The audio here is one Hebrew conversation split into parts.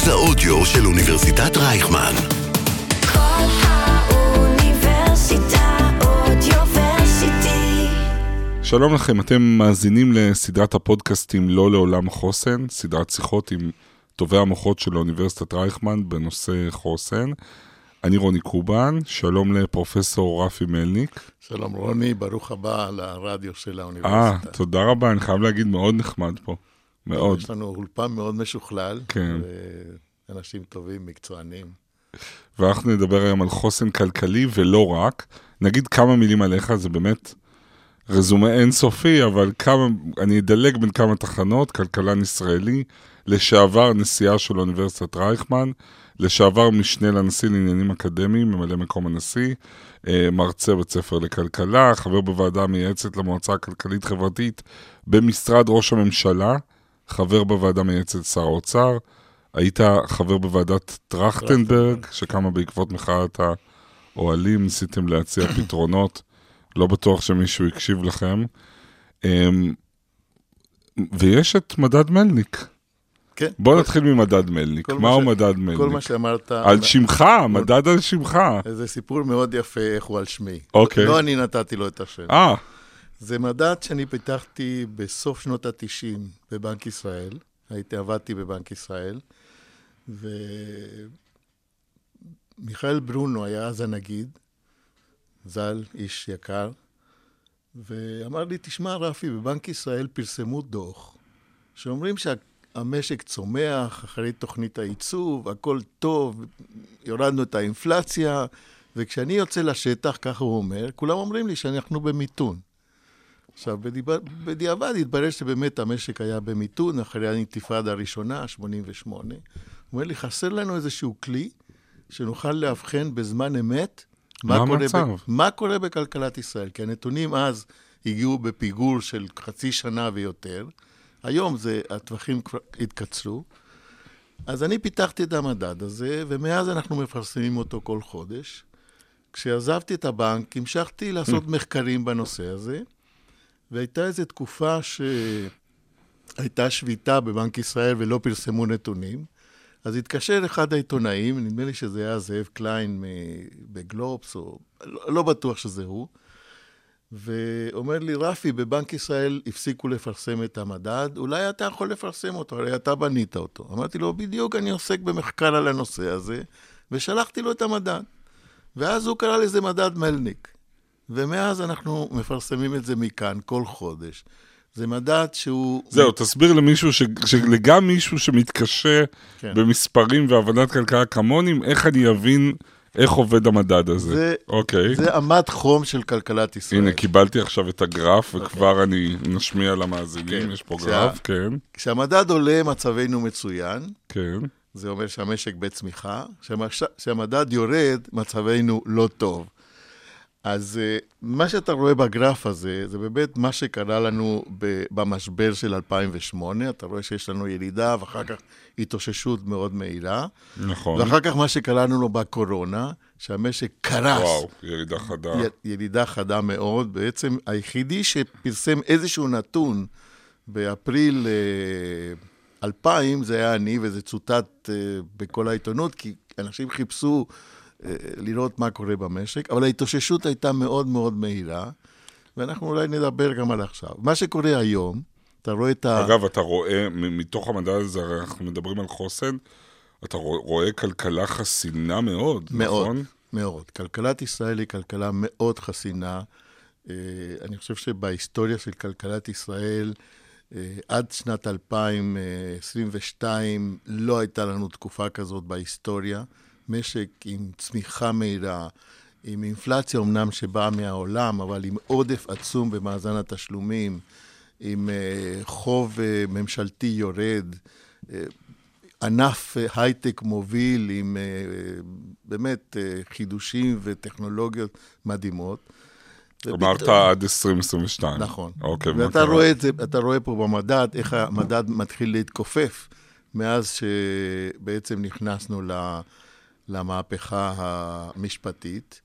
מרכז האודיו של אוניברסיטת רייכמן. כל האוניברסיטה אודיוורסיטי. שלום לכם, אתם מאזינים לסדרת הפודקאסטים לא לעולם חוסן, סדרת שיחות עם טובי המוחות של אוניברסיטת רייכמן בנושא חוסן. אני רוני קובן, שלום לפרופסור רפי מלניק. שלום רוני, ברוך הבא לרדיו של אה, האוניברסיטה. תודה רבה, אני חייב להגיד, מאוד נחמד פה. מאוד. יש לנו אולפן מאוד משוכלל, כן. ואנשים טובים, מקצוענים. ואנחנו נדבר היום על חוסן כלכלי ולא רק. נגיד כמה מילים עליך, זה באמת רזומה אינסופי, אבל כמה, אני אדלג בין כמה תחנות, כלכלן ישראלי, לשעבר נשיאה של אוניברסיטת רייכמן, לשעבר משנה לנשיא לעניינים אקדמיים, ממלא מקום הנשיא, אה, מרצה בית ספר לכלכלה, חבר בוועדה המייעצת למועצה הכלכלית-חברתית במשרד ראש הממשלה, חבר בוועדה המייעצת לשר האוצר, היית חבר בוועדת טרכטנברג, שקמה בעקבות מחאת האוהלים, ניסיתם להציע פתרונות, לא בטוח שמישהו הקשיב לכם. אמ, ויש את מדד מלניק. כן. בוא כל- נתחיל ממדד מלניק. כל מהו ש- מדד כל מלניק? מה שאמרת, על שמך, מדד על שמך. זה סיפור מאוד יפה איך הוא על שמי. אוקיי. לא אני נתתי לו את השם. אה, זה מדד שאני פיתחתי בסוף שנות ה-90 בבנק ישראל. הייתי, עבדתי בבנק ישראל, ומיכאל ברונו היה אז הנגיד, ז"ל, איש יקר, ואמר לי, תשמע, רפי, בבנק ישראל פרסמו דוח, שאומרים שהמשק צומח אחרי תוכנית הייצוב, הכל טוב, יורדנו את האינפלציה, וכשאני יוצא לשטח, ככה הוא אומר, כולם אומרים לי שאנחנו במיתון. עכשיו, בדיעבד התברר שבאמת המשק היה במיתון אחרי האינתיפאדה הראשונה, 88. הוא אומר לי, חסר לנו איזשהו כלי שנוכל לאבחן בזמן אמת מה קורה המצב? ב, מה קורה בכלכלת ישראל. כי הנתונים אז הגיעו בפיגור של חצי שנה ויותר. היום זה, הטווחים כבר התקצרו. אז אני פיתחתי את המדד הזה, ומאז אנחנו מפרסמים אותו כל חודש. כשעזבתי את הבנק, המשכתי לעשות מחקרים בנושא הזה, והייתה איזו תקופה שהייתה שביתה בבנק ישראל ולא פרסמו נתונים. אז התקשר אחד העיתונאים, נדמה לי שזה היה זאב קליין בגלובס, או לא, לא בטוח שזה הוא, ואומר לי, רפי, בבנק ישראל הפסיקו לפרסם את המדד, אולי אתה יכול לפרסם אותו, הרי אתה בנית אותו. אמרתי לו, בדיוק אני עוסק במחקר על הנושא הזה, ושלחתי לו את המדד. ואז הוא קרא לזה מדד מלניק. ומאז אנחנו מפרסמים את זה מכאן כל חודש. זה מדד שהוא... זהו, תסביר למישהו, ש- שגם מישהו שמתקשה כן. במספרים והבנת כלכלה כמוני, איך אני אבין איך עובד המדד הזה. זה- אוקיי. זה אמת חום של כלכלת ישראל. הנה, קיבלתי עכשיו את הגרף, וכבר אני נשמיע למאזינים, כן. יש פה כשה- גרף, כן, כשהמדד עולה, מצבנו מצוין. כן. זה אומר שהמשק בצמיחה. כשהמדד יורד, מצבנו לא טוב. אז אה, מה שאתה רואה בגרף הזה, זה באמת מה שקרה לנו במשבר של 2008. אתה רואה שיש לנו ירידה ואחר כך התאוששות מאוד מהירה. נכון. ואחר כך מה שקרה לנו בקורונה, שהמשק קרס. וואו, ירידה חדה. י- ירידה חדה מאוד. בעצם היחידי שפרסם איזשהו נתון באפריל אה, 2000, זה היה אני, וזה צוטט אה, בכל העיתונות, כי אנשים חיפשו אה, לראות מה קורה במשק, אבל ההתאוששות הייתה מאוד מאוד מהירה, ואנחנו אולי נדבר גם על עכשיו. מה שקורה היום, אתה רואה את ה... אגב, אתה רואה, מתוך המדד הזה, הרי אנחנו מדברים על חוסן, אתה רוא- רואה כלכלה חסינה מאוד, מאוד, נכון? מאוד. כלכלת ישראל היא כלכלה מאוד חסינה. אה, אני חושב שבהיסטוריה של כלכלת ישראל, אה, עד שנת 2022 לא הייתה לנו תקופה כזאת בהיסטוריה. משק עם צמיחה מהירה, עם אינפלציה אמנם שבאה מהעולם, אבל עם עודף עצום במאזן התשלומים, עם אה, חוב אה, ממשלתי יורד. אה, ענף הייטק מוביל עם באמת חידושים וטכנולוגיות מדהימות. אמרת ופתאום- עד 2022. נכון. אוקיי, ואתה קרה? רואה את זה, אתה רואה פה במדד, איך המדד מתחיל להתכופף מאז שבעצם נכנסנו ל- למהפכה המשפטית,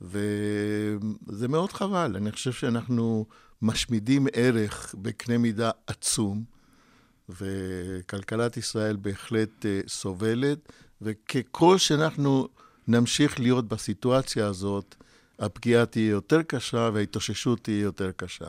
וזה מאוד חבל. אני חושב שאנחנו משמידים ערך בקנה מידה עצום, וכלכלת ישראל בהחלט אה, סובלת, וככל שאנחנו נמשיך להיות בסיטואציה הזאת, הפגיעה תהיה יותר קשה וההתאוששות תהיה יותר קשה.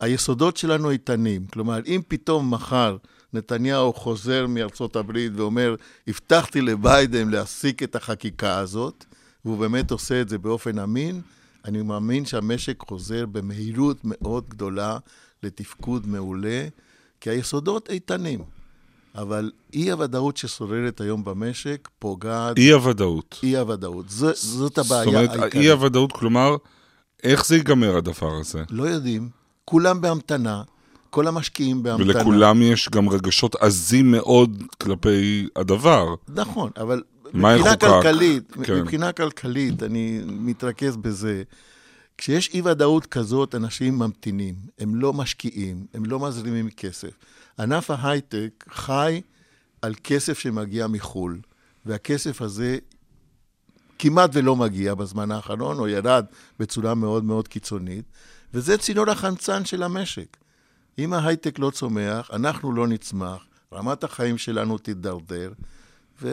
היסודות שלנו איתנים, כלומר, אם פתאום מחר נתניהו חוזר מארצות הברית ואומר, הבטחתי לביידן להפסיק את החקיקה הזאת, והוא באמת עושה את זה באופן אמין, אני מאמין שהמשק חוזר במהירות מאוד גדולה לתפקוד מעולה, כי היסודות איתנים. אבל אי-הוודאות ששוררת היום במשק פוגעת... אי-הוודאות. אי-הוודאות. ז, זאת הבעיה זאת אומרת, העיקרית. אי-הוודאות, כלומר, איך זה ייגמר הדבר הזה? לא יודעים, כולם בהמתנה, כל המשקיעים בהמתנה. ולכולם יש גם רגשות עזים מאוד כלפי הדבר. נכון, אבל מבחינה? כלכלית, כן. מבחינה כלכלית, אני מתרכז בזה. כשיש אי-ודאות כזאת, אנשים ממתינים, הם לא משקיעים, הם לא מזרימים כסף. ענף ההייטק חי על כסף שמגיע מחו"ל, והכסף הזה כמעט ולא מגיע בזמן האחרון, או ירד בצורה מאוד מאוד קיצונית, וזה צינור החמצן של המשק. אם ההייטק לא צומח, אנחנו לא נצמח, רמת החיים שלנו תידרדר, ו...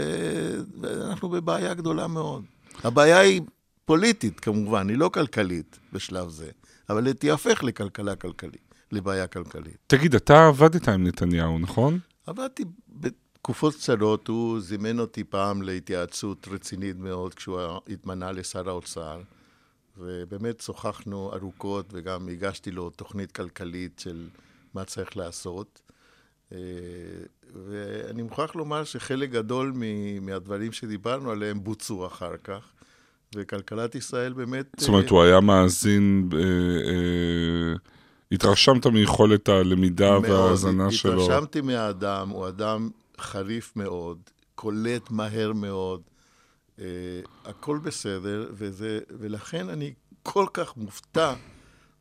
ואנחנו בבעיה גדולה מאוד. הבעיה היא פוליטית, כמובן, היא לא כלכלית בשלב זה, אבל היא תיהפך לכלכלה כלכלית, לבעיה כלכלית. תגיד, אתה עבדת עם נתניהו, נכון? עבדתי בתקופות קצרות, הוא זימן אותי פעם להתייעצות רצינית מאוד כשהוא התמנה לשר האוצר, ובאמת שוחחנו ארוכות וגם הגשתי לו תוכנית כלכלית של מה צריך לעשות. אה, ואני מוכרח לומר שחלק גדול מהדברים שדיברנו עליהם בוצעו אחר כך, וכלכלת ישראל באמת... זאת אומרת, הוא היה מאזין, אה, אה, התרשמת מיכולת הלמידה. וההאזנה שלו. התרשמתי מהאדם, הוא אדם חריף מאוד, קולט מהר מאוד, אה, הכל בסדר, וזה, ולכן אני כל כך מופתע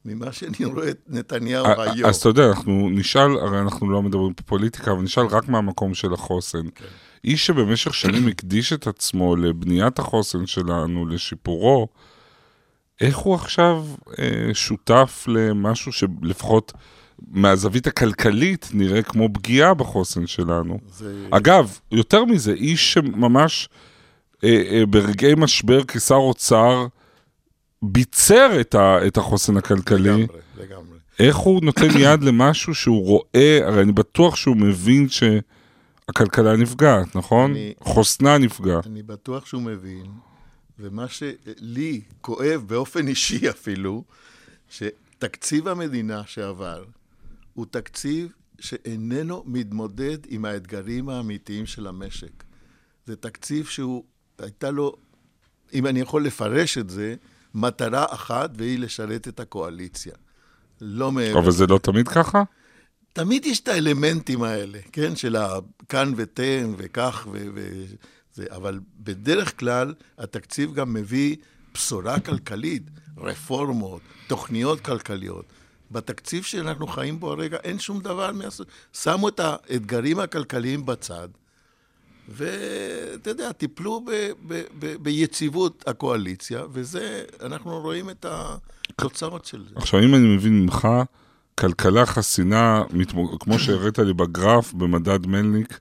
ממה שאני רואה את נתניהו היום. אז אתה יודע, אנחנו נשאל, הרי אנחנו לא מדברים פה פוליטיקה, אבל נשאל רק מהמקום של החוסן. כן. איש שבמשך שנים הקדיש את עצמו לבניית החוסן שלנו, לשיפורו, איך הוא עכשיו אה, שותף למשהו שלפחות מהזווית הכלכלית נראה כמו פגיעה בחוסן שלנו? זה... אגב, יותר מזה, איש שממש אה, אה, ברגעי משבר כשר אוצר ביצר את, ה, את החוסן הכלכלי. לגמרי, לגמרי. איך הוא נותן יד למשהו שהוא רואה, הרי אני בטוח שהוא מבין שהכלכלה נפגעת, נכון? אני- חוסנה נפגע. אני בטוח שהוא מבין, ומה שלי כואב באופן אישי אפילו, שתקציב המדינה שעבר הוא תקציב שאיננו מתמודד עם האתגרים האמיתיים של המשק. זה תקציב שהוא, הייתה לו, אם אני יכול לפרש את זה, מטרה אחת, והיא לשרת את הקואליציה. לא מעבר. אבל זה לא תמיד ככה? תמיד יש את האלמנטים האלה, כן? של הכאן ותן וכך ו... וזה, אבל בדרך כלל התקציב גם מביא בשורה כלכלית, רפורמות, תוכניות כלכליות. בתקציב שאנחנו חיים בו הרגע אין שום דבר מהסוג... שמו את האתגרים הכלכליים בצד, ואתה יודע, טיפלו ב, ב, ב, ביציבות הקואליציה, וזה, אנחנו רואים את התוצאות של זה. עכשיו, אם אני מבין ממך, כלכלה חסינה, כמו שהראית לי בגרף, במדד מלניק,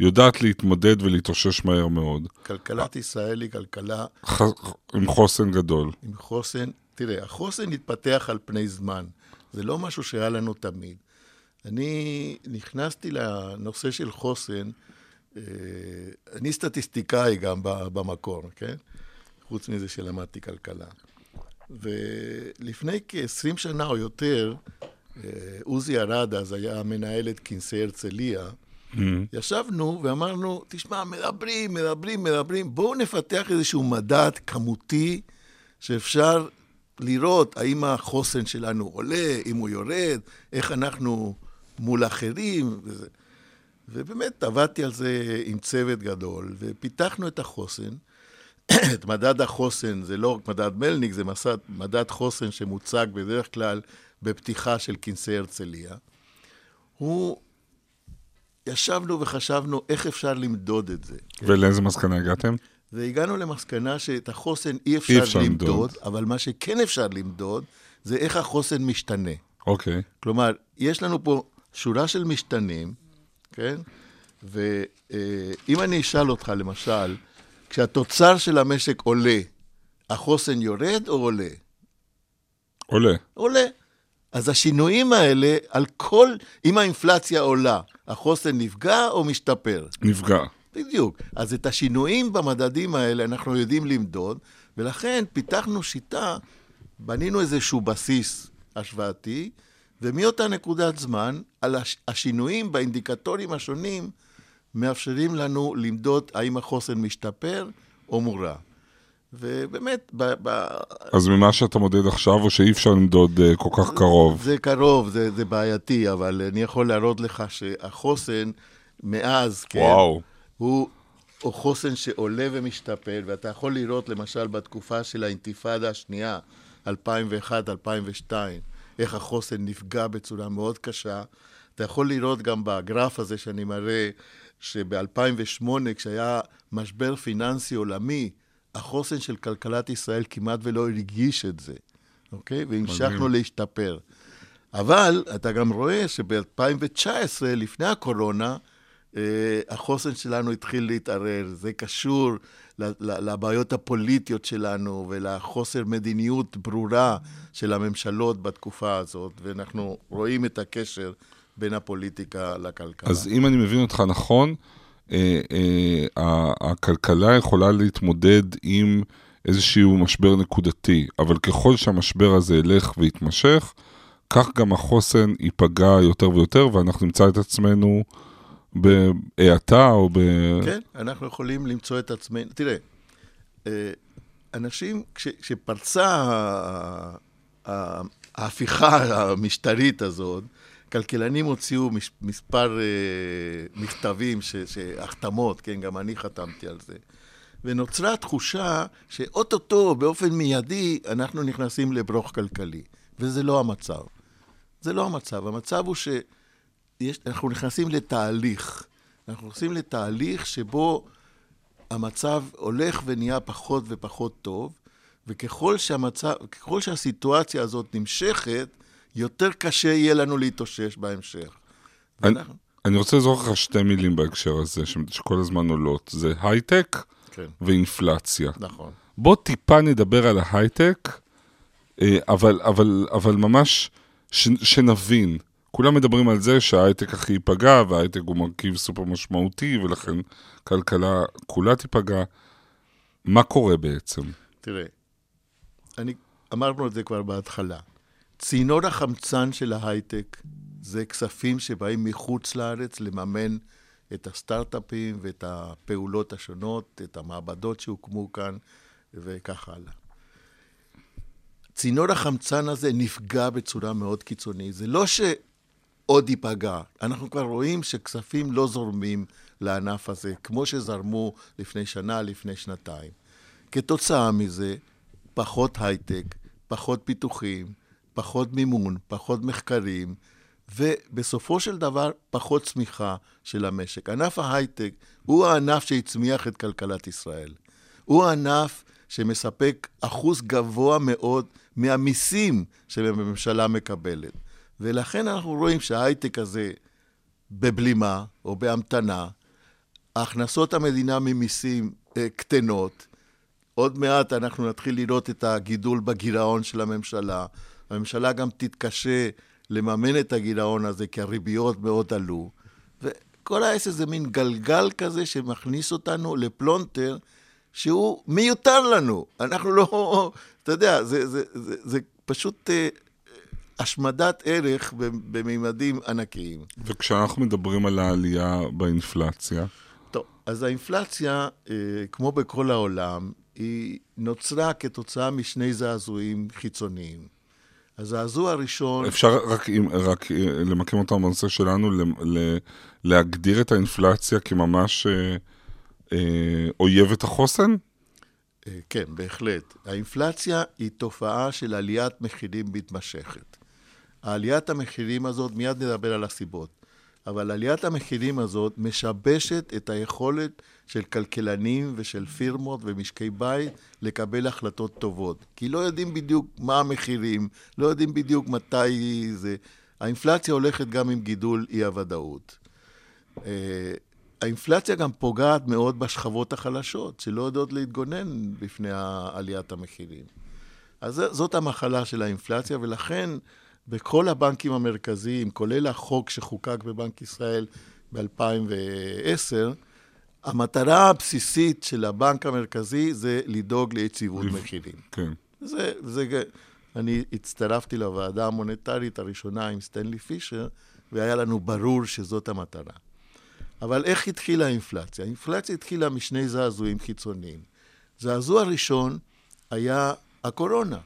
יודעת להתמודד ולהתאושש מהר מאוד. כלכלת ישראל היא כלכלה ח... עם חוסן גדול. עם חוסן, תראה, החוסן התפתח על פני זמן. זה לא משהו שהיה לנו תמיד. אני נכנסתי לנושא של חוסן, אני סטטיסטיקאי גם במקור, כן? חוץ מזה שלמדתי כלכלה. ולפני כ-20 שנה או יותר, אה, עוזי ארד אז היה מנהל את כנסי הרצליה, ישבנו ואמרנו, תשמע, מדברים, מדברים, מדברים, בואו נפתח איזשהו מדד כמותי שאפשר לראות האם החוסן שלנו עולה, אם הוא יורד, איך אנחנו מול אחרים. וזה. ובאמת עבדתי על זה עם צוות גדול, ופיתחנו את החוסן. את מדד החוסן, זה לא רק מדד מלניק, זה מסד, מדד חוסן שמוצג בדרך כלל בפתיחה של כנסי הרצליה. הוא, ישבנו וחשבנו איך אפשר למדוד את זה. ולאיזה מסקנה הגעתם? והגענו למסקנה שאת החוסן אי אפשר, אי אפשר למדוד, למדוד. אבל מה שכן אפשר למדוד, זה איך החוסן משתנה. אוקיי. כלומר, יש לנו פה שורה של משתנים, כן? ואם אני אשאל אותך, למשל, כשהתוצר של המשק עולה, החוסן יורד או עולה? עולה. עולה. אז השינויים האלה, על כל, אם האינפלציה עולה, החוסן נפגע או משתפר? נפגע. בדיוק. אז את השינויים במדדים האלה אנחנו יודעים למדוד, ולכן פיתחנו שיטה, בנינו איזשהו בסיס השוואתי, ומאותה נקודת זמן, על הש- השינויים באינדיקטורים השונים, מאפשרים לנו למדוד האם החוסן משתפר או מורע. ובאמת, ב- ב- אז ממה שאתה מודד עכשיו, או שאי אפשר למדוד אה, כל כך קרוב? זה קרוב, זה, זה בעייתי, אבל אני יכול להראות לך שהחוסן מאז, כן, וואו. הוא, הוא חוסן שעולה ומשתפר, ואתה יכול לראות למשל בתקופה של האינתיפאדה השנייה, 2001-2002, איך החוסן נפגע בצורה מאוד קשה. אתה יכול לראות גם בגרף הזה שאני מראה, שב-2008, כשהיה משבר פיננסי עולמי, החוסן של כלכלת ישראל כמעט ולא הרגיש את זה, אוקיי? והמשכנו. להשתפר. אבל אתה גם רואה שב-2019, לפני הקורונה, החוסן שלנו התחיל להתערער. זה קשור לבעיות הפוליטיות שלנו ולחוסר מדיניות ברורה של הממשלות בתקופה הזאת, ואנחנו רואים את הקשר בין הפוליטיקה לכלכלה. אז אם אני מבין אותך נכון, אה, אה, הכלכלה יכולה להתמודד עם איזשהו משבר נקודתי, אבל ככל שהמשבר הזה ילך ויתמשך, כך גם החוסן ייפגע יותר ויותר, ואנחנו נמצא את עצמנו בהאטה או ב... כן, אנחנו יכולים למצוא את עצמנו. תראה, אה, אנשים, כש, כשפרצה ההפיכה המשטרית הזאת, כלכלנים הוציאו מש, מספר אה, מכתבים, ש, שהחתמות, כן, גם אני חתמתי על זה. ונוצרה תחושה שאו-טו-טו, באופן מיידי, אנחנו נכנסים לברוך כלכלי. וזה לא המצב. זה לא המצב. המצב הוא שאנחנו נכנסים לתהליך. אנחנו נכנסים לתהליך שבו המצב הולך ונהיה פחות ופחות טוב, וככל שהמצב, ככל שהסיטואציה הזאת נמשכת, יותר קשה יהיה לנו להתאושש בהמשך. אני- ואנחנו- אני רוצה לזרוק לך שתי מילים בהקשר הזה, שכל הזמן עולות. זה הייטק כן, ואינפלציה. נכון. בוא טיפה נדבר על ההייטק, אה, אבל, אבל, אבל ממש ש, שנבין. כולם מדברים על זה שההייטק הכי ייפגע, וההייטק הוא מרכיב סופר משמעותי, ולכן כלכלה כולה תיפגע. מה קורה בעצם? תראה, אני, אמרנו את זה כבר בהתחלה. צינור החמצן של ההייטק זה כספים שבאים מחוץ לארץ לממן את הסטארט-אפים ואת הפעולות השונות, את המעבדות שהוקמו כאן וכך הלאה. צינור החמצן הזה נפגע בצורה מאוד קיצונית. זה לא שעוד ייפגע, אנחנו כבר רואים שכספים לא זורמים לענף הזה, כמו שזרמו לפני שנה, לפני שנתיים. כתוצאה מזה, פחות הייטק, פחות פיתוחים, פחות מימון, פחות מחקרים, ובסופו של דבר, פחות צמיחה של המשק. ענף ההייטק הוא הענף שהצמיח את כלכלת ישראל. הוא הענף שמספק אחוז גבוה מאוד מהמיסים שהממשלה מקבלת. ולכן אנחנו רואים שההייטק הזה בבלימה או בהמתנה, הכנסות המדינה ממיסים אה, קטנות, עוד מעט אנחנו נתחיל לראות את הגידול בגירעון של הממשלה. הממשלה גם תתקשה לממן את הגירעון הזה, כי הריביות מאוד עלו. וכל העסק זה מין גלגל כזה שמכניס אותנו לפלונטר שהוא מיותר לנו. אנחנו לא... אתה יודע, זה, זה, זה, זה פשוט אה, השמדת ערך בממדים ענקיים. וכשאנחנו מדברים על העלייה באינפלציה, טוב, אז האינפלציה, אה, כמו בכל העולם, היא נוצרה כתוצאה משני זעזועים חיצוניים. הזעזוע הראשון... אפשר רק, אם- רק אה, למקם אותם בנושא שלנו, ל, ל, להגדיר את האינפלציה כממש אה, אה, אויבת החוסן? כן, בהחלט. האינפלציה היא תופעה של עליית מחירים מתמשכת. העליית המחירים הזאת, מיד נדבר על הסיבות, אבל עליית המחירים הזאת משבשת את היכולת של כלכלנים ושל פירמות ומשקי בית לקבל החלטות טובות. כי לא יודעים בדיוק מה המחירים, לא יודעים בדיוק מתי זה. האינפלציה הולכת גם עם גידול אי-הוודאות. אה, האינפלציה גם פוגעת מאוד בשכבות החלשות, שלא יודעות להתגונן בפני עליית המחירים. אז זאת המחלה של האינפלציה, ולכן בכל הבנקים המרכזיים, כולל החוק שחוקק בבנק ישראל ב-2010, המטרה הבסיסית של הבנק המרכזי זה לדאוג ליציבות מחירים. כן. זה, זה, אני הצטרפתי לוועדה המוניטרית הראשונה עם סטנלי פישר, והיה לנו ברור שזאת המטרה. אבל איך התחילה האינפלציה? האינפלציה התחילה משני זעזועים חיצוניים. זעזוע ראשון היה הקורונה.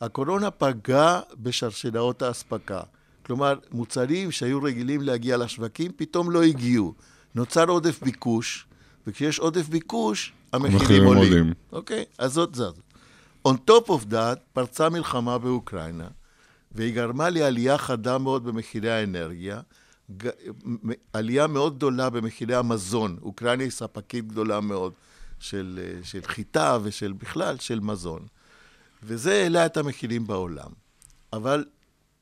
הקורונה פגעה בשרשראות האספקה. כלומר, מוצרים שהיו רגילים להגיע לשווקים, פתאום לא הגיעו. נוצר עודף ביקוש, וכשיש עודף ביקוש, המחירים, עולים. עולים. אוקיי? אז זאת זאת. On top of that, פרצה מלחמה באוקראינה, והיא גרמה לעלייה חדה מאוד במחירי האנרגיה, ג- עלייה מאוד גדולה במחירי המזון. אוקראינה היא ספקית גדולה מאוד של, של חיטה ושל בכלל, של מזון. וזה העלה את המחירים בעולם. אבל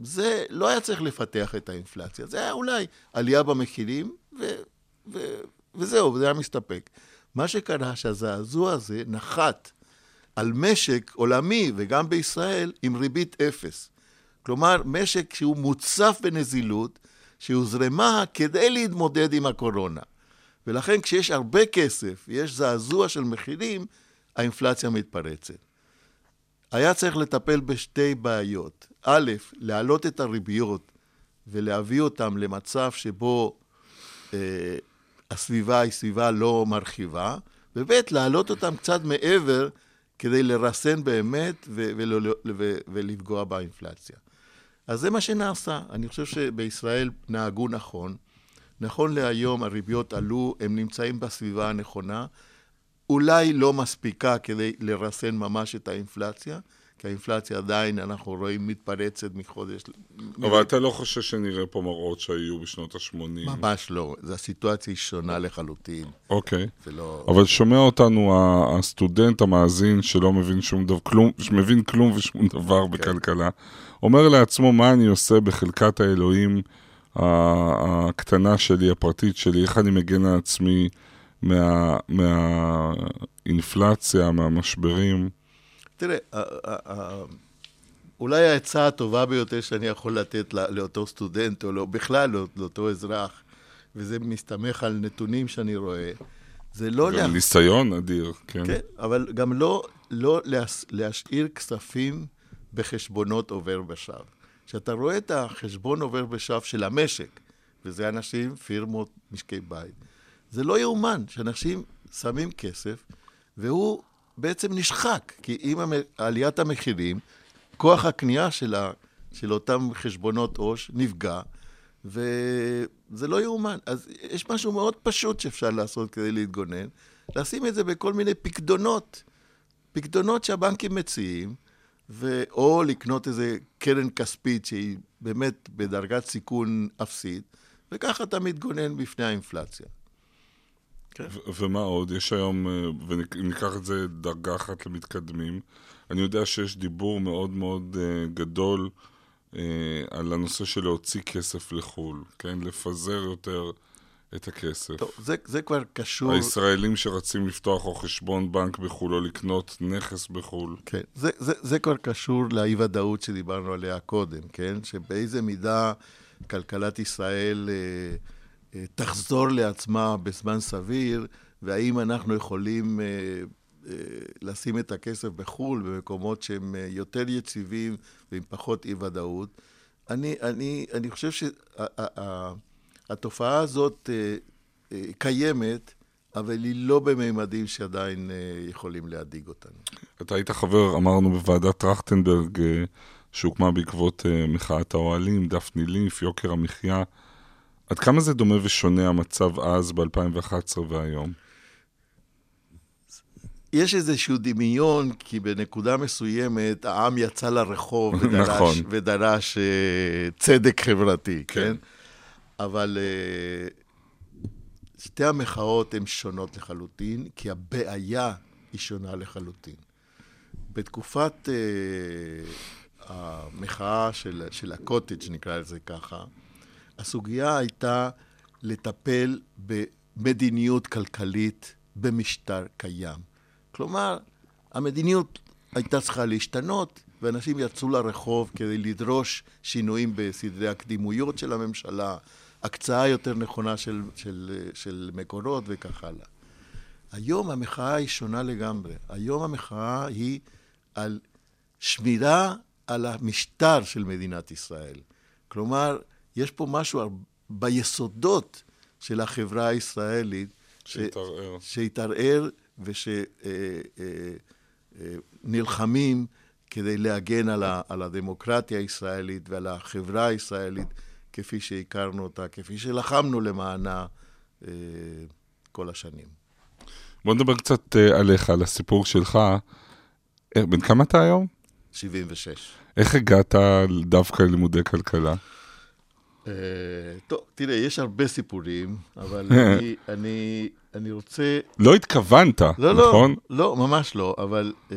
זה לא היה צריך לפתח את האינפלציה, זה היה אולי עלייה במחירים, ו, ו, וזהו, וזה היה מסתפק. מה שקרה, שהזעזוע הזה נחת על משק עולמי, וגם בישראל, עם ריבית אפס. כלומר, משק שהוא מוצף בנזילות, שהוזרמה כדי להתמודד עם הקורונה. ולכן כשיש הרבה כסף, יש זעזוע של מחירים, האינפלציה מתפרצת. היה צריך לטפל בשתי בעיות. א', להעלות את הריביות ולהביא אותם למצב שבו אה, הסביבה היא סביבה לא מרחיבה, וב', להעלות אותם קצת מעבר כדי לרסן באמת ו- ולא- ו- ולפגוע באינפלציה. אז זה מה שנעשה. אני חושב שבישראל נהגו נכון. נכון להיום הריביות עלו, הם נמצאים בסביבה הנכונה. אולי לא מספיקה כדי לרסן ממש את האינפלציה, כי האינפלציה עדיין, אנחנו רואים, מתפרצת מחודש. אבל אתה לא חושב שנראה פה מראות שהיו בשנות ה-80? ממש לא. זו הסיטואציה היא שונה לחלוטין. אוקיי. זה לא... אבל שומע אותנו הסטודנט המאזין שלא מבין שום דבר, כלום, שמבין כלום ושום דבר בכלכלה, אומר לעצמו מה אני עושה בחלקת האלוהים הקטנה שלי, הפרטית שלי, איך אני מגן על עצמי מה- מהאינפלציה, מהמשברים. תראה, אולי העצה הטובה ביותר שאני יכול לתת לא- לאותו סטודנט, או לא, בכלל לא- לאותו אזרח, וזה מסתמך על נתונים שאני רואה, זה לא... לה- ניסיון אדיר, כן. כן, אבל גם לא, לא להש, להשאיר כספים בחשבונות עובר ושב. כשאתה רואה את החשבון עובר ושב של המשק, וזה אנשים, פירמות, משקי בית, זה לא יאומן שאנשים שמים כסף, והוא בעצם נשחק, כי עם עליית המחירים, כוח הקנייה של, ה, של אותם חשבונות עו"ש נפגע, וזה לא יאומן. אז יש משהו מאוד פשוט שאפשר לעשות כדי להתגונן, לשים את זה בכל מיני פקדונות, פקדונות שהבנקים מציעים, ו... או לקנות איזה קרן כספית שהיא באמת בדרגת סיכון אפסית, וככה אתה מתגונן בפני האינפלציה. ו- ומה עוד? יש היום, אה, ואם ניקח את זה דרגה אחת למתקדמים, אני יודע שיש דיבור מאוד מאוד אה, גדול אה, על הנושא של להוציא כסף לחו"ל, כן? לפזר יותר את הכסף. טוב, זה, זה כבר קשור... הישראלים שרצים לפתוח או חשבון בנק בחו"ל או לקנות נכס בחו"ל. כן, זה, זה, זה כבר קשור לאי-ודאות שדיברנו עליה קודם, כן? שבאיזה מידה כלכלת ישראל אה, תחזור לעצמה בזמן סביר, והאם אנחנו יכולים אה, אה, לשים את הכסף בחו"ל, במקומות שהם אה, יותר יציבים ועם פחות אי-ודאות. אני, אני, אני חושב שהתופעה הזאת קיימת, אבל היא לא בממדים שעדיין יכולים להדאיג אותנו. אתה היית חבר, אמרנו, בוועדת טרכטנברג, שהוקמה בעקבות מחאת האוהלים, דפני ליף, יוקר המחיה. עד כמה זה דומה ושונה המצב אז, ב-2011 והיום? יש איזשהו דמיון, כי בנקודה מסוימת העם יצא לרחוב ודרש, נכון. ודרש אה, צדק חברתי, כן. כן? אבל אה, שתי המחאות הן שונות לחלוטין, כי הבעיה היא שונה לחלוטין. בתקופת אה, המחאה של, של הקוטג', נקרא לזה ככה, הסוגיה הייתה לטפל במדיניות כלכלית במשטר קיים. כלומר, המדיניות הייתה צריכה להשתנות, ואנשים יצאו לרחוב כדי לדרוש שינויים בסדרי הקדימויות של הממשלה, הקצאה יותר נכונה של, של, של מקורות וכך הלאה. היום המחאה היא שונה לגמרי. היום המחאה היא על שמירה על המשטר של מדינת ישראל. כלומר, יש פה משהו ביסודות של החברה הישראלית שהתערער. שהתערער ושנלחמים כדי להגן על, ה, על הדמוקרטיה הישראלית ועל החברה הישראלית כפי שהכרנו אותה, כפי שלחמנו למענה אה, כל השנים. בוא נדבר קצת אה, עליך, על הסיפור שלך. אה, בן כמה אתה היום? 76. איך הגעת דווקא ללימודי כלכלה? אה, טוב, תראה, יש הרבה סיפורים, אבל אני, אני, אני רוצה... לא התכוונת, לא, לא, נכון? לא, ממש לא, אבל... אה,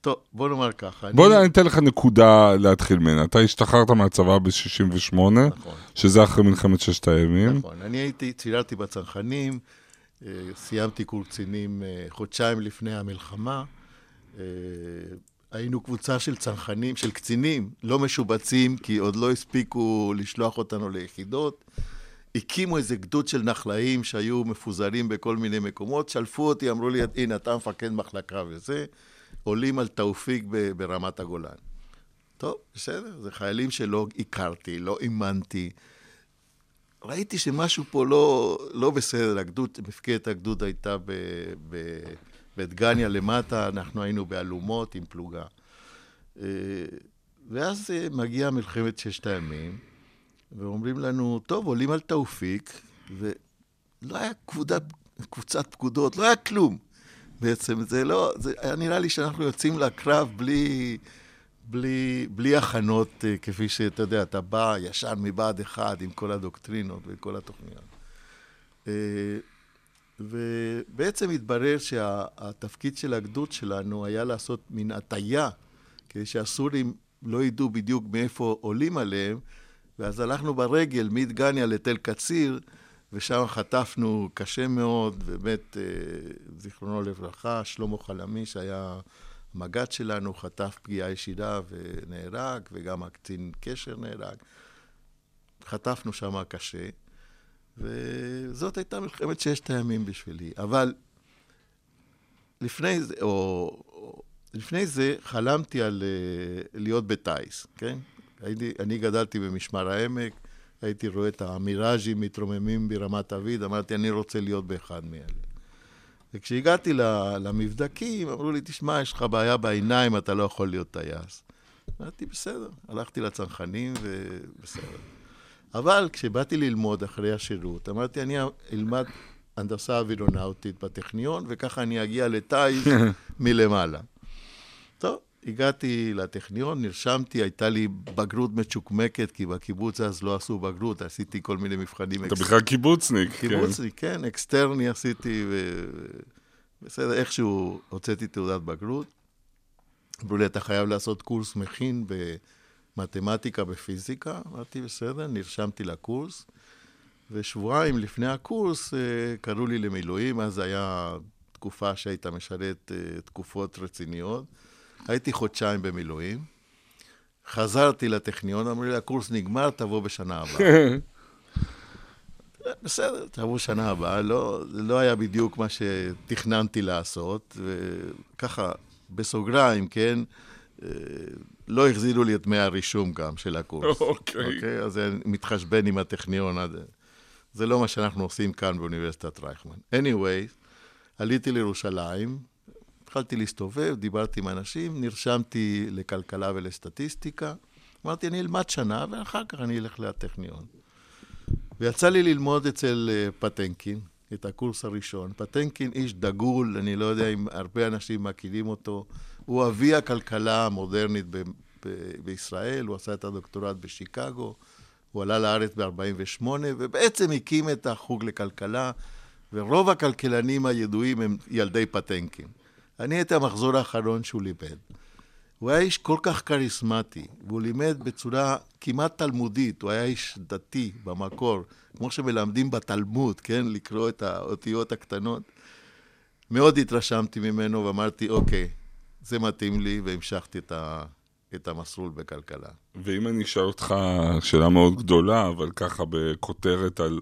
טוב, בוא נאמר ככה. בוא אני- אני אתן לך נקודה להתחיל ממנה. אתה השתחררת מהצבא ב-68, נכון. שזה אחרי מלחמת ששת הימים. נכון. אני הייתי, צילרתי בצנחנים, אה, סיימתי קורס קצינים אה, חודשיים לפני המלחמה. היינו קבוצה של צנחנים, של קצינים, לא משובצים, כי עוד לא הספיקו לשלוח אותנו ליחידות. הקימו איזה גדוד של נחלאים שהיו מפוזרים בכל מיני מקומות, שלפו אותי, אמרו לי, הנה, אתה מפקד מחלקה וזה, עולים על תאופיק ברמת הגולן. טוב, בסדר, זה חיילים שלא הכרתי, לא אימנתי. ראיתי שמשהו פה לא, לא בסדר, הגדוד, מפקדת הגדוד הייתה ב, ב, בדגניה למטה, אנחנו היינו באלומות עם פלוגה. אה, ואז אה, מגיעה מלחמת ששת הימים, ואומרים לנו, טוב, עולים על תאופיק, ולא היה קבודה, קבוצת פקודות, לא היה כלום. בעצם זה לא, זה היה נראה לי שאנחנו יוצאים לקרב בלי, בלי, בלי הכנות, אה, כפי שאתה יודע, אתה בא ישר מבה"ד 1 עם כל הדוקטרינות וכל התוכניות. ובעצם התברר שהתפקיד של הגדוד שלנו היה לעשות מין הטיה, כדי שהסורים לא ידעו בדיוק מאיפה עולים עליהם, ואז הלכנו ברגל מדגניה לתל קציר, ושם חטפנו קשה מאוד, באמת, אה, זיכרונו לברכה, שלמה חלמי, שהיה המג"ד שלנו, חטף פגיעה ישירה ונהרג, וגם הקצין קשר נהרג. חטפנו שם קשה, וזאת הייתה מלחמת ששת הימים בשבילי. אבל לפני זה, או, לפני זה חלמתי על uh, להיות בטיס, כן? הייתי, אני גדלתי במשמר העמק, הייתי רואה את המיראז'ים מתרוממים ברמת אביד, אמרתי, אני רוצה להיות באחד מאלה. וכשהגעתי למבדקים, אמרו לי, תשמע, יש לך בעיה בעיניים, אתה לא יכול להיות טייס. אמרתי, בסדר. הלכתי לצנחנים ובסדר. אבל כשבאתי ללמוד אחרי השירות, אמרתי, אני אלמד הנדסה אווירונאוטית בטכניון, וככה אני אגיע לטיס מלמעלה. טוב, הגעתי לטכניון, נרשמתי, הייתה לי בגרות מצ'וקמקת, כי בקיבוץ אז לא עשו בגרות, עשיתי כל מיני מבחנים אתה בכלל קיבוצניק. כן. קיבוצניק, כן, אקסטרני עשיתי. בסדר, איכשהו הוצאתי תעודת בגרות. אמרו לי, אתה חייב לעשות קורס מכין במתמטיקה ופיזיקה. אמרתי, בסדר, נרשמתי לקורס. ושבועיים לפני הקורס אה, קראו לי למילואים, אז היה תקופה שהיית משרת אה, תקופות רציניות. הייתי חודשיים במילואים. חזרתי לטכניון, אמרו לי, הקורס נגמר, תבוא בשנה הבאה. בסדר, תבוא שנה הבאה, לא, לא היה בדיוק מה שתכננתי לעשות, וככה, בסוגריים, כן, אה, לא החזירו לי את דמי הרישום גם של הקורס. אוקיי. אוקיי? אז זה מתחשבן עם הטכניון. עד- זה לא מה שאנחנו עושים כאן באוניברסיטת רייכמן. anyway, עליתי לירושלים, התחלתי להסתובב, דיברתי עם אנשים, נרשמתי לכלכלה ולסטטיסטיקה. אמרתי, אני אלמד שנה, ואחר כך אני אלך לטכניון. ויצא לי ללמוד אצל אה, פטנקין, את הקורס הראשון. פטנקין איש דגול, אני לא יודע אם הרבה אנשים מכירים אותו. הוא אבי הכלכלה המודרנית ב- ב- בישראל, הוא עשה את הדוקטורט בשיקגו, הוא עלה לארץ ב-48', ובעצם הקים את החוג לכלכלה, ורוב הכלכלנים הידועים הם ילדי פטנקין. אני הייתי המחזור האחרון שהוא לימד. הוא היה איש כל כך כריזמטי, והוא לימד בצורה כמעט תלמודית, הוא היה איש דתי במקור, כמו שמלמדים בתלמוד, כן? לקרוא את האותיות הקטנות. מאוד התרשמתי ממנו ואמרתי, אוקיי, זה מתאים לי, והמשכתי את, ה, את המסלול בכלכלה. ואם אני אשאל אותך שאלה מאוד גדולה, אבל ככה בכותרת על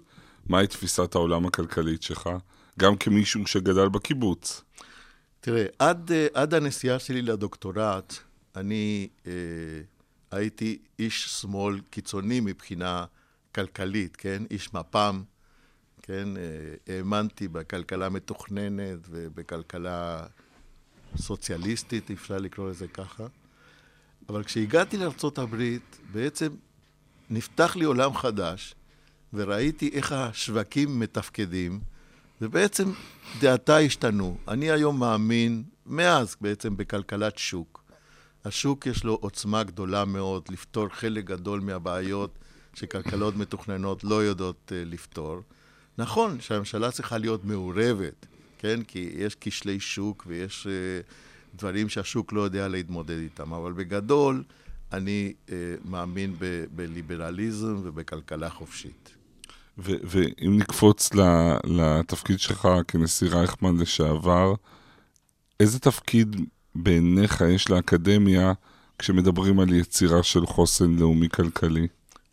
מהי תפיסת העולם הכלכלית שלך, גם כמישהו שגדל בקיבוץ. תראה, עד, עד הנסיעה שלי לדוקטורט, אני אה, הייתי איש שמאל קיצוני מבחינה כלכלית, כן? איש מפ"ם, כן? אה, האמנתי בכלכלה מתוכננת ובכלכלה סוציאליסטית, אפשר לקרוא לזה ככה. אבל כשהגעתי לארה"ב, בעצם נפתח לי עולם חדש, וראיתי איך השווקים מתפקדים, ובעצם דעתה השתנו. אני היום מאמין, מאז בעצם, בכלכלת שוק. השוק יש לו עוצמה גדולה מאוד לפתור חלק גדול מהבעיות שכלכלות מתוכננות לא יודעות uh, לפתור. נכון שהממשלה צריכה להיות מעורבת, כן? כי יש כשלי שוק ויש uh, דברים שהשוק לא יודע להתמודד איתם, אבל בגדול אני uh, מאמין ב- בליברליזם ובכלכלה חופשית. ו- ואם נקפוץ ל- לתפקיד שלך כנשיא רייכמן לשעבר, איזה תפקיד בעיניך יש לאקדמיה כשמדברים על יצירה של חוסן לאומי כלכלי?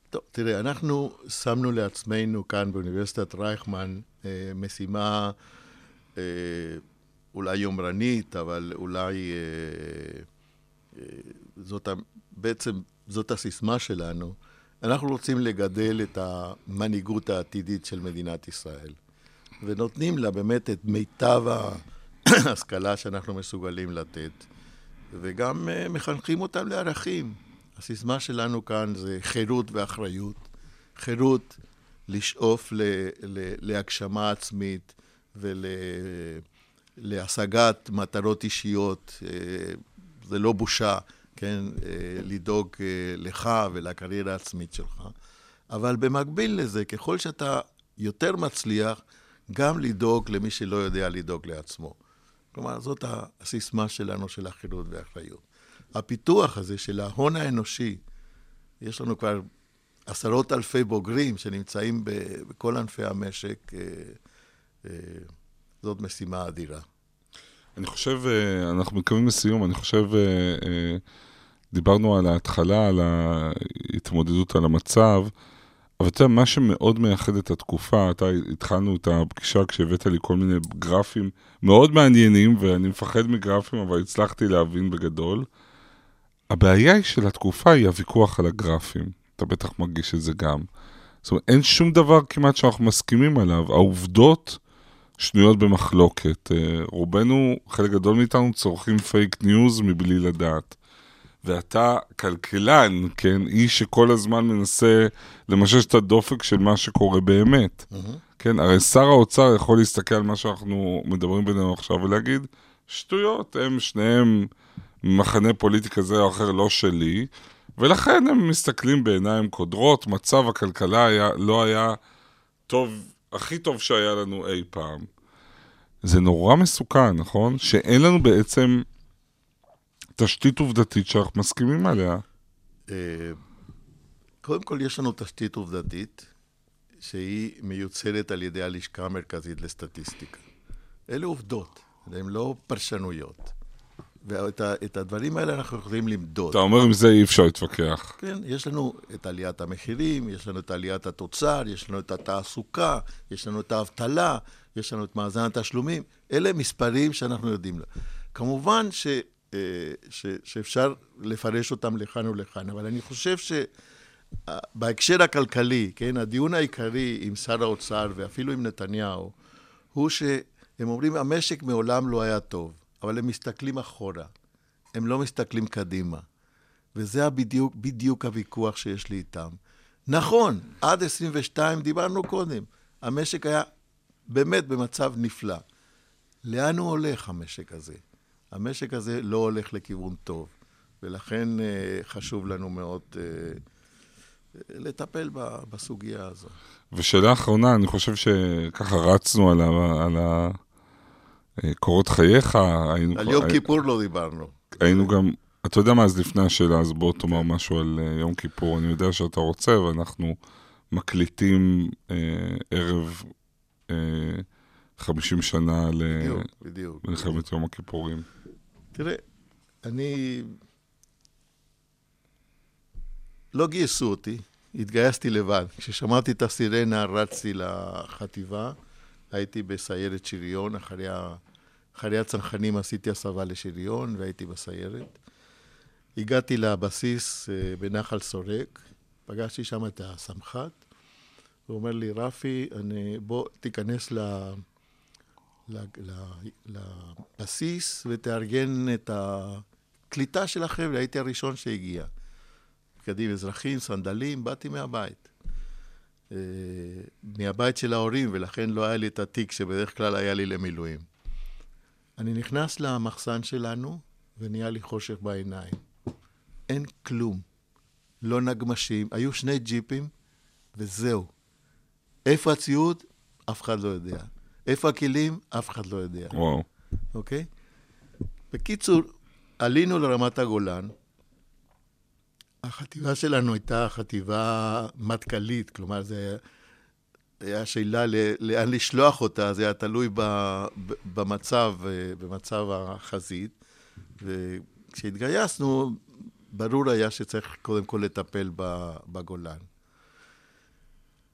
טוב, תראה, אנחנו שמנו לעצמנו כאן באוניברסיטת רייכמן אה, משימה אה, אולי יומרנית, אבל אולי אה, אה, זאת, בעצם זאת הסיסמה שלנו. אנחנו רוצים לגדל את המנהיגות העתידית של מדינת ישראל, ונותנים לה באמת את מיטב ההשכלה שאנחנו מסוגלים לתת, וגם אה, מחנכים אותם לערכים. הסיסמה שלנו כאן זה חירות ואחריות. חירות לשאוף ל, ל, להגשמה עצמית ולהשגת מטרות אישיות. אה, זה לא בושה, כן, אה, לדאוג אה, לך ולקריירה העצמית שלך. אבל במקביל לזה, ככל שאתה יותר מצליח, גם לדאוג למי שלא יודע לדאוג לעצמו. כלומר, זאת הסיסמה שלנו של החירות והאחריות. הפיתוח הזה של ההון האנושי, יש לנו כבר עשרות אלפי בוגרים שנמצאים בכל ענפי המשק, זאת משימה אדירה. אני חושב, אה, אנחנו מתקרבים לסיום, אני חושב, אה, אה, דיברנו על ההתחלה, על ההתמודדות על המצב, אבל אתה יודע, מה שמאוד מייחד את התקופה, אתה התחלנו את הפגישה כשהבאת לי כל מיני גרפים מאוד מעניינים, ואני מפחד מגרפים, אבל הצלחתי להבין בגדול. הבעיה היא של התקופה היא הוויכוח על הגרפים. אתה בטח מרגיש את זה גם. זאת אומרת, אין שום דבר כמעט שאנחנו מסכימים עליו. העובדות שנויות במחלוקת. אה, רובנו, חלק גדול מאיתנו, צורכים פייק ניוז מבלי לדעת. ואתה כלכלן, כן, איש שכל הזמן מנסה למשש את הדופק של מה שקורה באמת. כן, הרי שר האוצר יכול להסתכל על מה שאנחנו מדברים בינינו עכשיו ולהגיד, שטויות, הם שניהם מחנה פוליטי כזה או אחר לא שלי, ולכן הם מסתכלים בעיניים קודרות, מצב הכלכלה היה, לא היה טוב, הכי טוב שהיה לנו אי פעם. זה נורא מסוכן, נכון? שאין לנו בעצם תשתית עובדתית שאנחנו מסכימים עליה. אה, קודם כל, יש לנו תשתית עובדתית שהיא מיוצרת על ידי הלשכה המרכזית לסטטיסטיקה. אלה עובדות, הן לא פרשנויות. ואת הדברים האלה אנחנו יכולים למדוד. אתה אומר, עם זה אי אפשר להתווכח. כן, יש לנו את עליית המחירים, יש לנו את עליית התוצר, יש לנו את התעסוקה, יש לנו את האבטלה, יש לנו את מאזן התשלומים. אלה מספרים שאנחנו יודעים. כמובן ש, אה, ש, שאפשר לפרש אותם לכאן ולכאן, אבל אני חושב שבהקשר הכלכלי, כן, הדיון העיקרי עם שר האוצר ואפילו עם נתניהו, הוא שהם אומרים, המשק מעולם לא היה טוב, אבל הם מסתכלים אחורה, הם לא מסתכלים קדימה. וזה בדיוק, בדיוק הוויכוח שיש לי איתם. נכון, עד 22 דיברנו קודם, המשק היה באמת במצב נפלא. לאן הוא הולך, המשק הזה? המשק הזה לא הולך לכיוון טוב, ולכן אה, חשוב לנו מאוד אה, לטפל בסוגיה הזו. ושאלה אחרונה, אני חושב שככה רצנו על, ה, על קורות חייך, היינו, על יום כיפור לא דיברנו. היינו גם אתה יודע מה, אז לפני השאלה, אז בוא תאמר משהו על אה, יום כיפור. אני יודע שאתה רוצה, ואנחנו מקליטים אה, ערב אה, 50 שנה. למלחמת יום הכיפורים. תראה, אני... לא גייסו אותי, התגייסתי לבד. כששמעתי את הסירנה רצתי לחטיבה, הייתי בסיירת שריון, אחרי. אחרי הצנחנים עשיתי הסבה לשריון והייתי בסיירת. הגעתי לבסיס אה, בנחל סורק, פגשתי שם את הסמח"ט, הוא אומר לי, רפי, אני, בוא תיכנס ל- לבסיס ותארגן את הקליטה של החבר'ה, הייתי הראשון שהגיע. בגדים אזרחים, סנדלים, באתי מהבית. אה, מהבית של ההורים, ולכן לא היה לי את התיק שבדרך כלל היה לי למילואים. אני נכנס למחסן שלנו, ונהיה לי חושך בעיניים. אין כלום. לא נגמשים, היו שני ג'יפים, וזהו. איפה הציוד? אף אחד לא יודע. איפה הכלים? אף אחד לא יודע. וואו. אוקיי? בקיצור, עלינו לרמת הגולן. החטיבה שלנו הייתה חטיבה מטכ"לית, כלומר, זה היה שאלה לאן לשלוח אותה, זה היה תלוי במצב, אה, במצב החזית. וכשהתגייסנו, ברור היה שצריך קודם כל לטפל בגולן.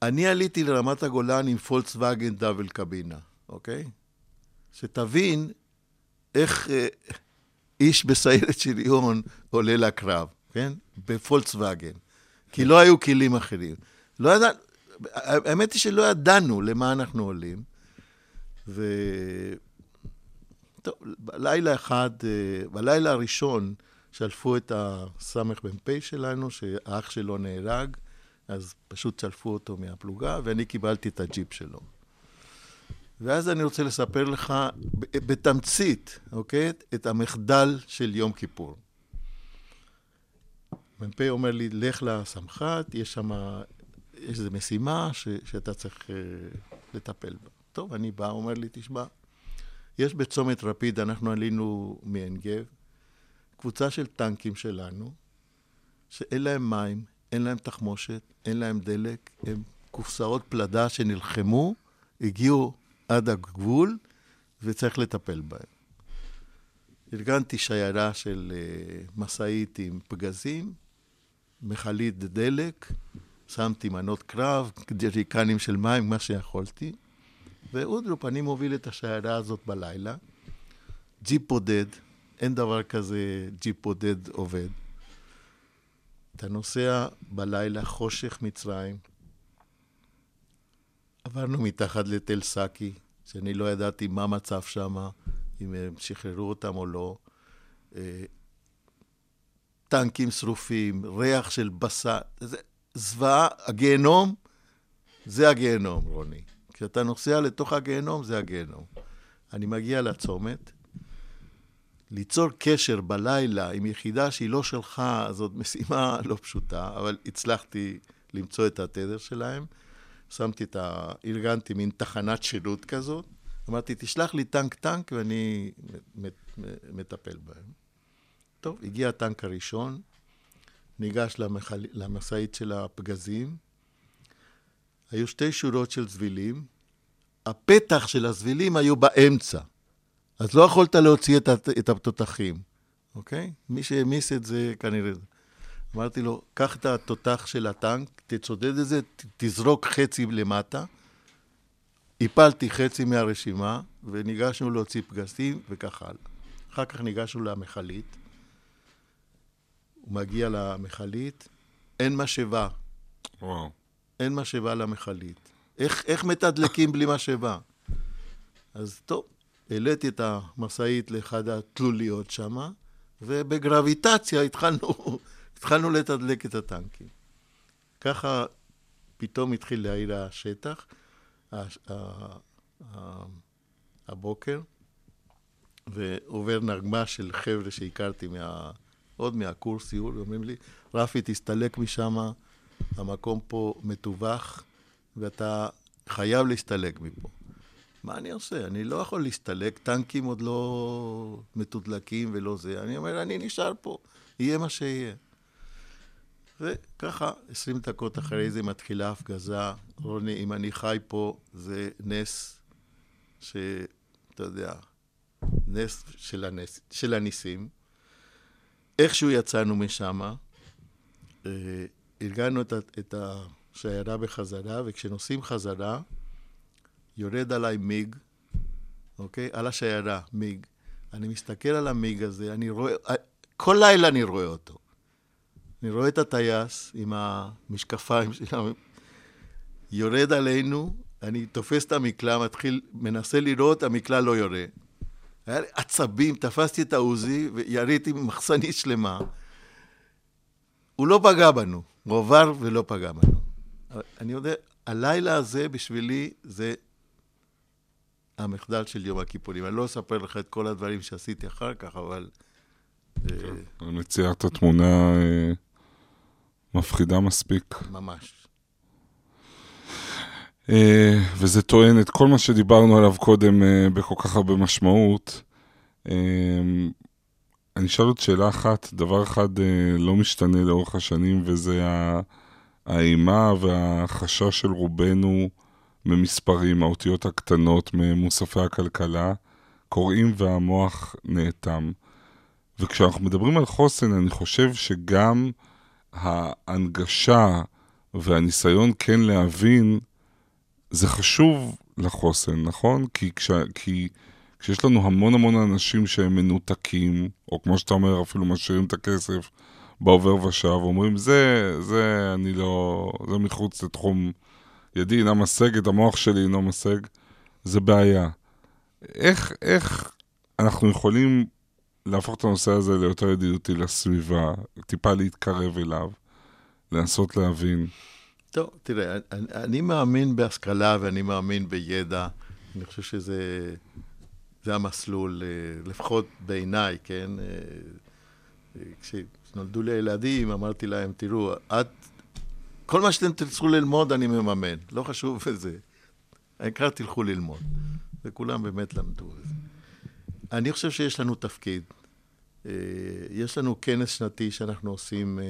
אני עליתי לרמת הגולן עם פולקסווגן דאבל קבינה, אוקיי? שתבין איך אה, איש בסיירת שריון עולה לקרב, כן? בפולקסווגן. כי לא היו כלים אחרים. לא ידע... האמת היא שלא ידענו למה אנחנו עולים. ו... טוב, בלילה אחד, אה, בלילה הראשון, שלפו את הסמ"פ שלנו, שהאח שלו נהרג, אז פשוט שלפו אותו מהפלוגה, ואני קיבלתי את הג'יפ שלו. ואז אני רוצה לספר לך בתמצית, אוקיי? את המחדל של יום כיפור. מ"פ אומר לי, לך לסמח"ט, יש שם, איזו משימה ש, שאתה צריך uh, לטפל בה. טוב, אני בא, אומר לי, תשמע, יש בצומת רפיד, אנחנו עלינו מעין גב, קבוצה של טנקים שלנו, שאין להם מים, אין להם תחמושת, אין להם דלק, הם קופסאות פלדה שנלחמו, הגיעו עד הגבול, וצריך לטפל בהם. ארגנתי שיירה של אה, משאית עם פגזים, מכלית דלק, שמתי מנות קרב, ג'ריקנים של מים, מה שיכולתי, ואודרופ, אני מוביל את השיירה הזאת בלילה. ג'יפ בודד, אין דבר כזה ג'יפ בודד עובד. אתה נוסע בלילה, חושך מצרים. עברנו מתחת לתל סאקי, שאני לא ידעתי מה המצב שם, אם הם שחררו אותם או לא. טנקים שרופים, ריח של בשר, זה זוועה, הגיהנום, זה הגיהנום, רוני. כשאתה נוסע לתוך הגיהנום, זה הגיהנום. אני מגיע לצומת, ליצור קשר בלילה עם יחידה שהיא לא שלך, זאת משימה לא פשוטה, אבל הצלחתי למצוא את התדר שלהם. שמתי את ה... ארגנתי מין תחנת שירות כזאת. אמרתי, תשלח לי טנק-טנק ואני מטפל בהם. טוב, הגיע הטנק הראשון, ניגש למחל... למשאית של הפגזים. היו שתי שורות של זבילים. הפתח של הזבילים היו באמצע. אז לא יכולת להוציא את. את התותחים, אוקיי? מי שהעמיס את זה כנראה... אמרתי לו, קח את התותח של הטנק, תצודד את זה, תזרוק חצי למטה. הפלתי חצי מהרשימה, וניגשנו להוציא פגזים, וכך הלאה. אחר כך ניגשנו למכלית. הוא מגיע למכלית, אין משאבה, וואו. אין משאבה למכלית. איך, איך מתדלקים בלי משאבה? אז טוב, העליתי את המשאית לאחד התלוליות שם, ובגרביטציה התחלנו, התחלנו לתדלק את הטנקים. ככה פתאום התחיל להעיר השטח, הש- ה- ה- הבוקר, ועובר נגמ"ש של חבר'ה שהכרתי מה, עוד מהקורס סיור, ואומרים לי, רפי, תסתלק משם, המקום פה מטווח, ואתה חייב להסתלק מפה. מה אני עושה? אני לא יכול להסתלק, טנקים עוד לא מתודלקים ולא זה. אני אומר, אני נשאר פה, יהיה מה שיהיה. וככה, 20 דקות אחרי זה מתחילה הפגזה. רוני, אם אני חי פה, זה נס שאתה יודע, נס של, הנס, של הניסים. איכשהו יצאנו משם, אה, ארגנו את, ה- את השיירה בחזרה, וכשנוסעים חזרה, יורד עליי מיג, אוקיי? על השיירה, מיג. אני מסתכל על המיג הזה, אני רואה, כל לילה אני רואה אותו. אני רואה את הטייס עם המשקפיים שלו, יורד עלינו, אני תופס את המקלע, מתחיל, מנסה לראות, המקלע לא יורה. היה לי עצבים, תפסתי את העוזי ויריתי מחסנית שלמה. הוא לא פגע בנו, הוא עבר ולא פגע בנו. אני יודע, הלילה הזה בשבילי זה המחדל של יום הכיפורים. אני לא אספר לך את כל הדברים שעשיתי אחר כך, אבל... אה, אני מצייר את התמונה אה, מפחידה מספיק. ממש. אה, וזה טוען את כל מה שדיברנו עליו קודם אה, בכל כך הרבה משמעות. אה, אני אשאל עוד שאלה אחת, דבר אחד לא משתנה לאורך השנים, וזה האימה והחשש של רובנו ממספרים, האותיות הקטנות, ממוספי הכלכלה, קוראים והמוח נאטם. וכשאנחנו מדברים על חוסן, אני חושב שגם ההנגשה והניסיון כן להבין זה חשוב לחוסן, נכון? כי, כש, כי כשיש לנו המון המון אנשים שהם מנותקים, או כמו שאתה אומר, אפילו משאירים את הכסף בעובר ושב, אומרים, זה, זה, אני לא, זה מחוץ לתחום ידי אינה משגת, המוח שלי אינו משג, זה בעיה. איך, איך אנחנו יכולים להפוך את הנושא הזה ליותר ידידותי לסביבה, טיפה להתקרב אליו, לנסות להבין? טוב, תראה, אני, אני מאמין בהשכלה ואני מאמין בידע. אני חושב שזה זה המסלול, אה, לפחות בעיניי, כן? אה, כשנולדו לי הילדים, אמרתי להם, תראו, את, כל מה שאתם תרצו ללמוד, אני מממן. לא חשוב איזה. העיקר תלכו ללמוד. וכולם באמת למדו את זה. אני חושב שיש לנו תפקיד. אה, יש לנו כנס שנתי שאנחנו עושים אה,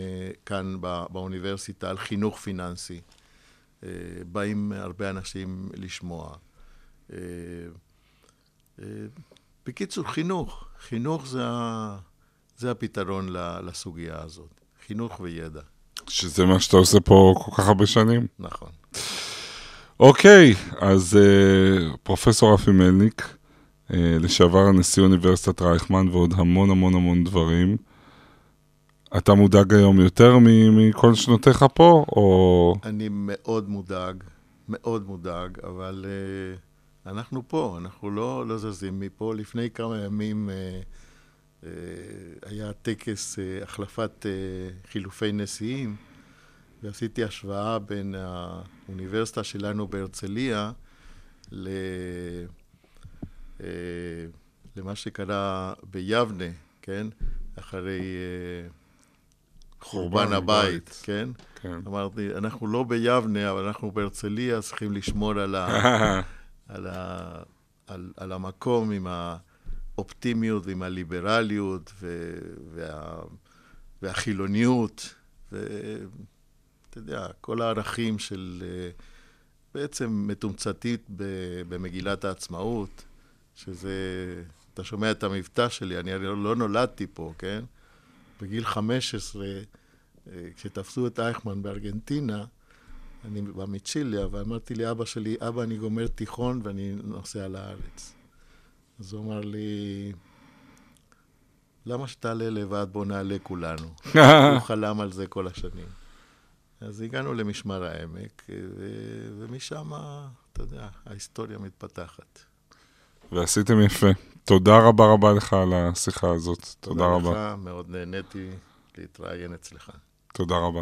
כאן בא- באוניברסיטה על חינוך פיננסי. אה, באים הרבה אנשים לשמוע. בקיצור, חינוך. חינוך זה. זה הפתרון לסוגיה הזאת. חינוך וידע, שזה מה שאתה עושה פה כל כך הרבה שנים. נכון. אוקיי, אז פרופסור רפי מלניק, לשעבר נשיא אוניברסיטת רייכמן ועוד המון המון המון דברים. אתה מודאג היום יותר מכל שנותיך פה, או... אני מאוד מודאג, מאוד מודאג, אבל uh, אנחנו פה, אנחנו לא, לא זזים מפה. לפני כמה ימים uh, uh, היה טקס uh, החלפת uh, חילופי נשיאים, ועשיתי השוואה בין האוניברסיטה שלנו בהרצליה ל... uh, למה שקרה ביבנה, כן? אחרי uh, חורבן הבית, כן? כן. אמרתי, אנחנו לא ביבנה, אבל אנחנו בהרצליה, צריכים לשמור על, ה, על, ה, על, על המקום עם האופטימיות ועם הליברליות ו, וה, והחילוניות, ואתה יודע, כל הערכים של אה, בעצם מתומצתית במגילת העצמאות, שזה, אתה שומע את המבטא שלי, אני הרי לא נולדתי פה, כן? בגיל 15, אה, כשתפסו את אייכמן בארגנטינה, אני בא מצ'יליה, ואמרתי לאבא שלי, אבא, אני גומר תיכון ואני נוסע לארץ. אז הוא אמר לי, למה שתעלה לבד? בוא נעלה כולנו. הוא חלם על זה כל השנים. אז הגענו למשמר העמק, ו- ומשם, אתה יודע, ההיסטוריה מתפתחת. ועשיתם יפה. תודה רבה רבה לך על השיחה הזאת. תודה רבה. לך, מאוד נהניתי להתראיין אצלך. תודה רבה.